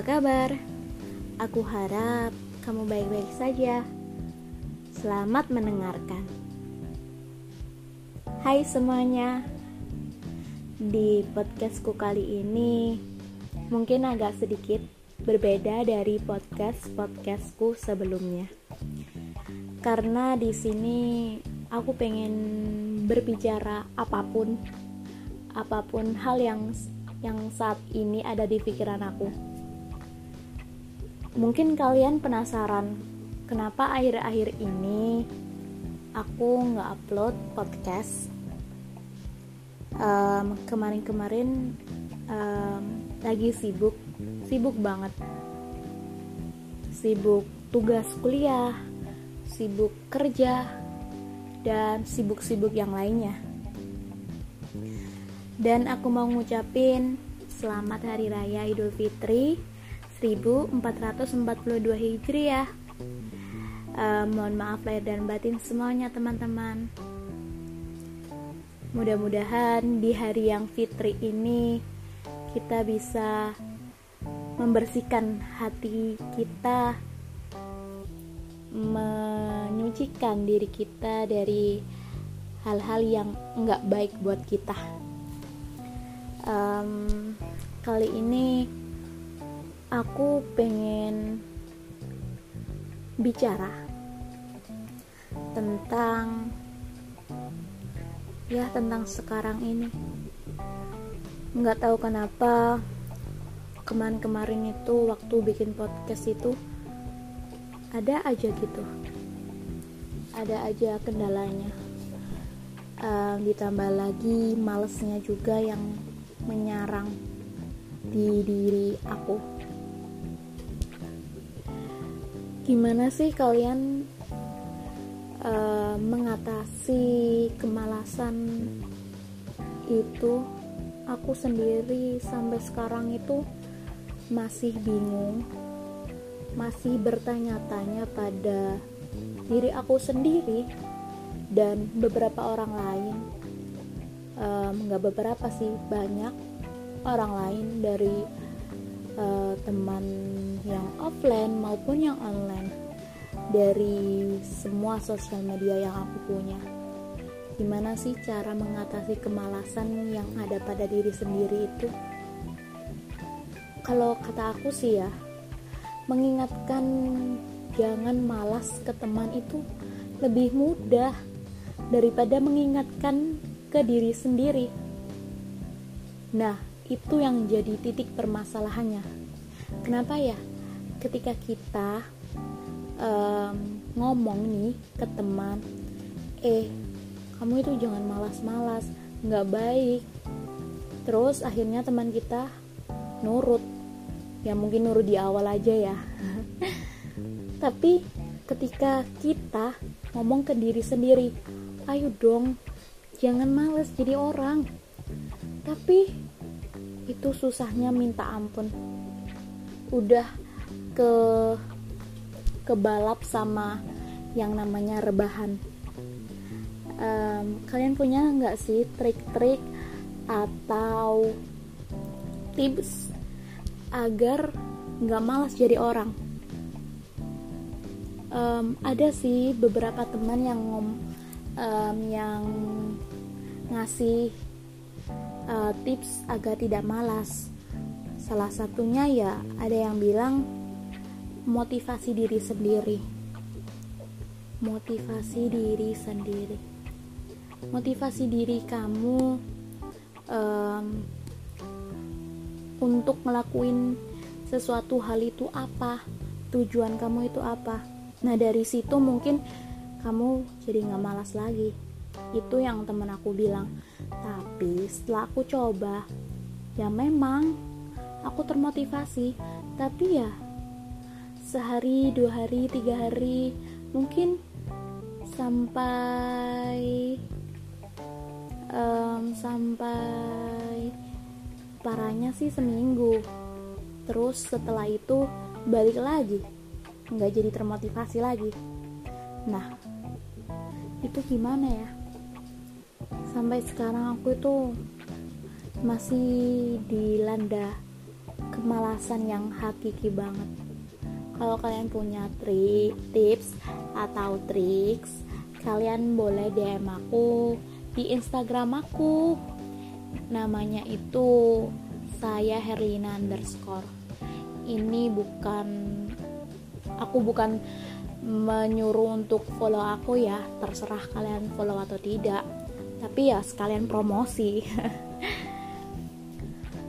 Apa kabar? Aku harap kamu baik-baik saja. Selamat mendengarkan. Hai semuanya. Di podcastku kali ini mungkin agak sedikit berbeda dari podcast-podcastku sebelumnya. Karena di sini aku pengen berbicara apa pun apa pun hal yang yang saat ini ada di pikiran aku. Mungkin kalian penasaran kenapa akhir-akhir ini aku nggak upload podcast. Um, kemarin-kemarin um, lagi sibuk, sibuk banget, sibuk tugas kuliah, sibuk kerja, dan sibuk-sibuk yang lainnya. Dan aku mau ngucapin selamat hari raya Idul Fitri 1442 Hijriah. Uh, mohon maaf lahir dan batin semuanya teman-teman. Mudah-mudahan di hari yang fitri ini kita bisa membersihkan hati kita, menyucikan diri kita dari hal-hal yang enggak baik buat kita um, kali ini aku pengen bicara tentang ya tentang sekarang ini. Nggak tahu kenapa kemarin-kemarin itu waktu bikin podcast itu ada aja gitu. Ada aja kendalanya. Um, ditambah lagi malesnya juga yang menyarang di diri aku. Gimana sih kalian uh, mengatasi kemalasan itu? Aku sendiri sampai sekarang itu masih bingung, masih bertanya-tanya pada diri aku sendiri dan beberapa orang lain nggak um, beberapa sih banyak orang lain dari uh, teman yang offline maupun yang online dari semua sosial media yang aku punya gimana sih cara mengatasi kemalasan yang ada pada diri sendiri itu kalau kata aku sih ya mengingatkan jangan malas ke teman itu lebih mudah daripada mengingatkan ke diri sendiri. Nah, itu yang jadi titik permasalahannya. Kenapa ya? Ketika kita um, ngomong nih ke teman, eh, kamu itu jangan malas-malas, nggak baik. Terus akhirnya teman kita nurut, ya mungkin nurut di awal aja ya. Tapi ketika kita ngomong ke diri sendiri, ayo dong jangan males jadi orang tapi itu susahnya minta ampun. Udah ke kebalap sama yang namanya rebahan. Um, kalian punya nggak sih trik-trik atau tips agar nggak malas jadi orang? Um, ada sih beberapa teman yang ngom um, yang ngasih uh, tips agar tidak malas. Salah satunya ya ada yang bilang motivasi diri sendiri. Motivasi diri sendiri. Motivasi diri kamu um, untuk ngelakuin sesuatu hal itu apa? Tujuan kamu itu apa? Nah dari situ mungkin kamu jadi nggak malas lagi itu yang temen aku bilang. Tapi setelah aku coba ya memang aku termotivasi. Tapi ya sehari dua hari tiga hari mungkin sampai um, sampai parahnya sih seminggu. Terus setelah itu balik lagi. Nggak jadi termotivasi lagi. Nah itu gimana ya sampai sekarang aku itu masih dilanda kemalasan yang hakiki banget. Kalau kalian punya trik tips atau triks kalian boleh DM aku di Instagram aku. Namanya itu saya Herlina underscore. Ini bukan aku bukan menyuruh untuk follow aku ya terserah kalian follow atau tidak tapi ya sekalian promosi.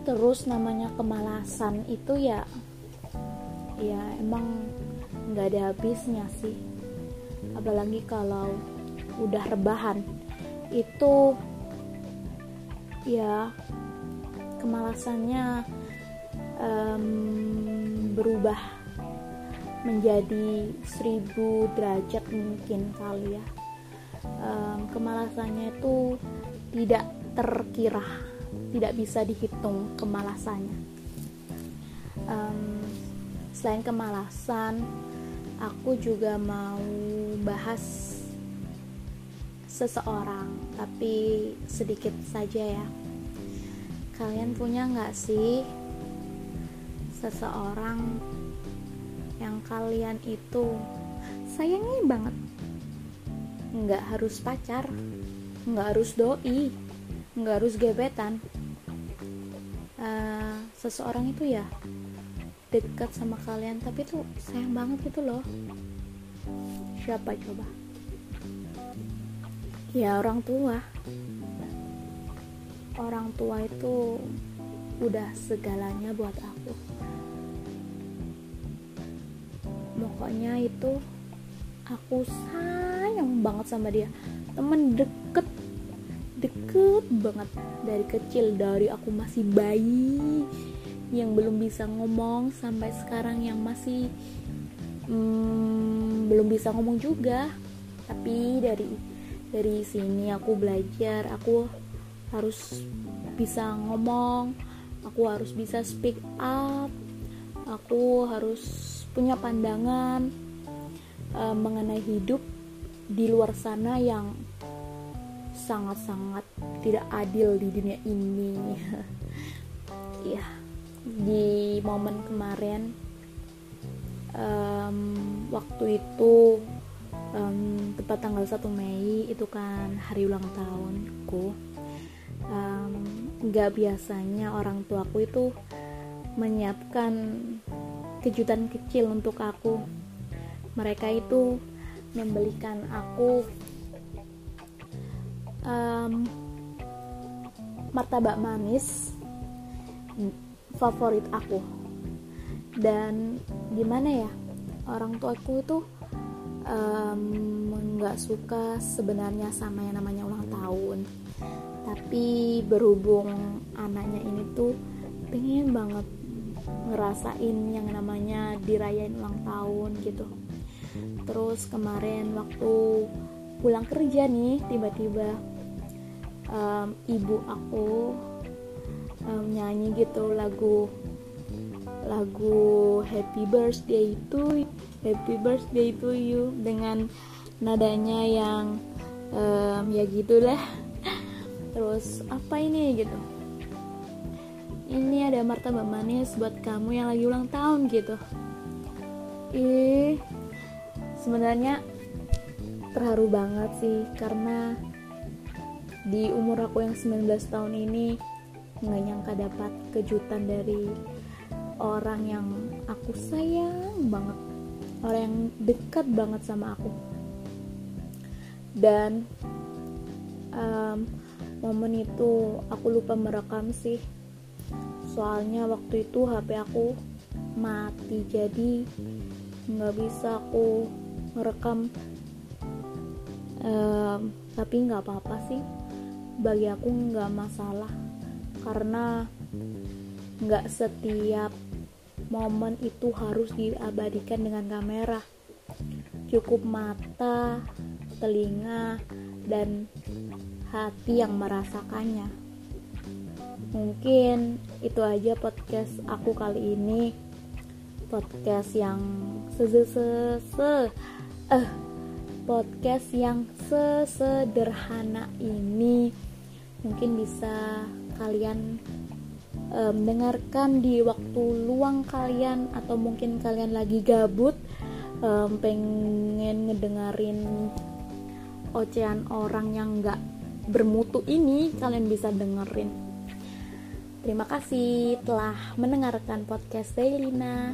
Terus namanya kemalasan itu ya ya emang nggak ada habisnya sih. Apalagi kalau udah rebahan. Itu ya kemalasannya um, berubah menjadi seribu derajat mungkin kali ya um, kemalasannya itu tidak terkira tidak bisa dihitung kemalasannya. Um, selain kemalasan aku juga mau bahas seseorang tapi sedikit saja ya. Kalian punya nggak sih seseorang yang kalian itu sayangi banget nggak harus pacar. Nggak harus doi. Nggak harus gebetan. Uh, seseorang itu ya dekat sama kalian tapi tuh sayang banget gitu loh. Siapa coba? Ya orang tua. Orang tua itu udah segalanya buat aku. Pokoknya itu aku sayang banget sama dia. Temen deket deket banget. Dari kecil dari aku masih bayi yang belum bisa ngomong sampai sekarang yang masih hmm, belum bisa ngomong juga. Tapi dari dari sini aku belajar aku harus bisa ngomong aku harus bisa speak up aku harus punya pandangan uh, mengenai hidup di luar sana yang sangat-sangat tidak adil di dunia ini. ya, di momen kemarin um, waktu itu um, tepat tanggal 1 Mei itu kan hari ulang tahunku. Um, biasanya orang tuaku itu menyiapkan kejutan kecil untuk aku mereka itu membelikan aku um, martabak manis favorit aku. Dan gimana ya orang tuaku itu nggak um, suka sebenarnya sama yang namanya ulang tahun. Tapi berhubung anaknya ini tuh pengen banget ngerasain yang namanya dirayain ulang tahun gitu terus kemarin waktu pulang kerja nih tiba-tiba um, ibu aku um, nyanyi gitu lagu lagu Happy Birthday to Happy Birthday to you dengan nadanya yang um, ya gitulah terus apa ini gitu? Ini ada martabak manis buat kamu yang lagi ulang tahun gitu. Ih sebenarnya terharu banget sih karena di umur aku yang 19 tahun ini nggak nyangka dapat kejutan dari orang yang aku sayang banget. Orang yang dekat banget sama aku. Dan um, momen itu aku lupa merekam sih. Soalnya waktu itu HP aku mati jadi nggak bisa aku merekam um, tapi nggak apa-apa sih. Bagi aku nggak masalah karena nggak setiap momen itu harus diabadikan dengan kamera. Cukup mata telinga dan hati yang merasakannya. Mungkin itu aja podcast aku kali ini. Podcast yang se eh podcast yang sesederhana ini mungkin bisa kalian um, dengarkan di waktu luang kalian atau mungkin kalian lagi gabut um, pengen ngedengerin ocehan orang yang nggak bermutu ini kalian bisa dengerin. Terima kasih telah mendengarkan podcast Dailina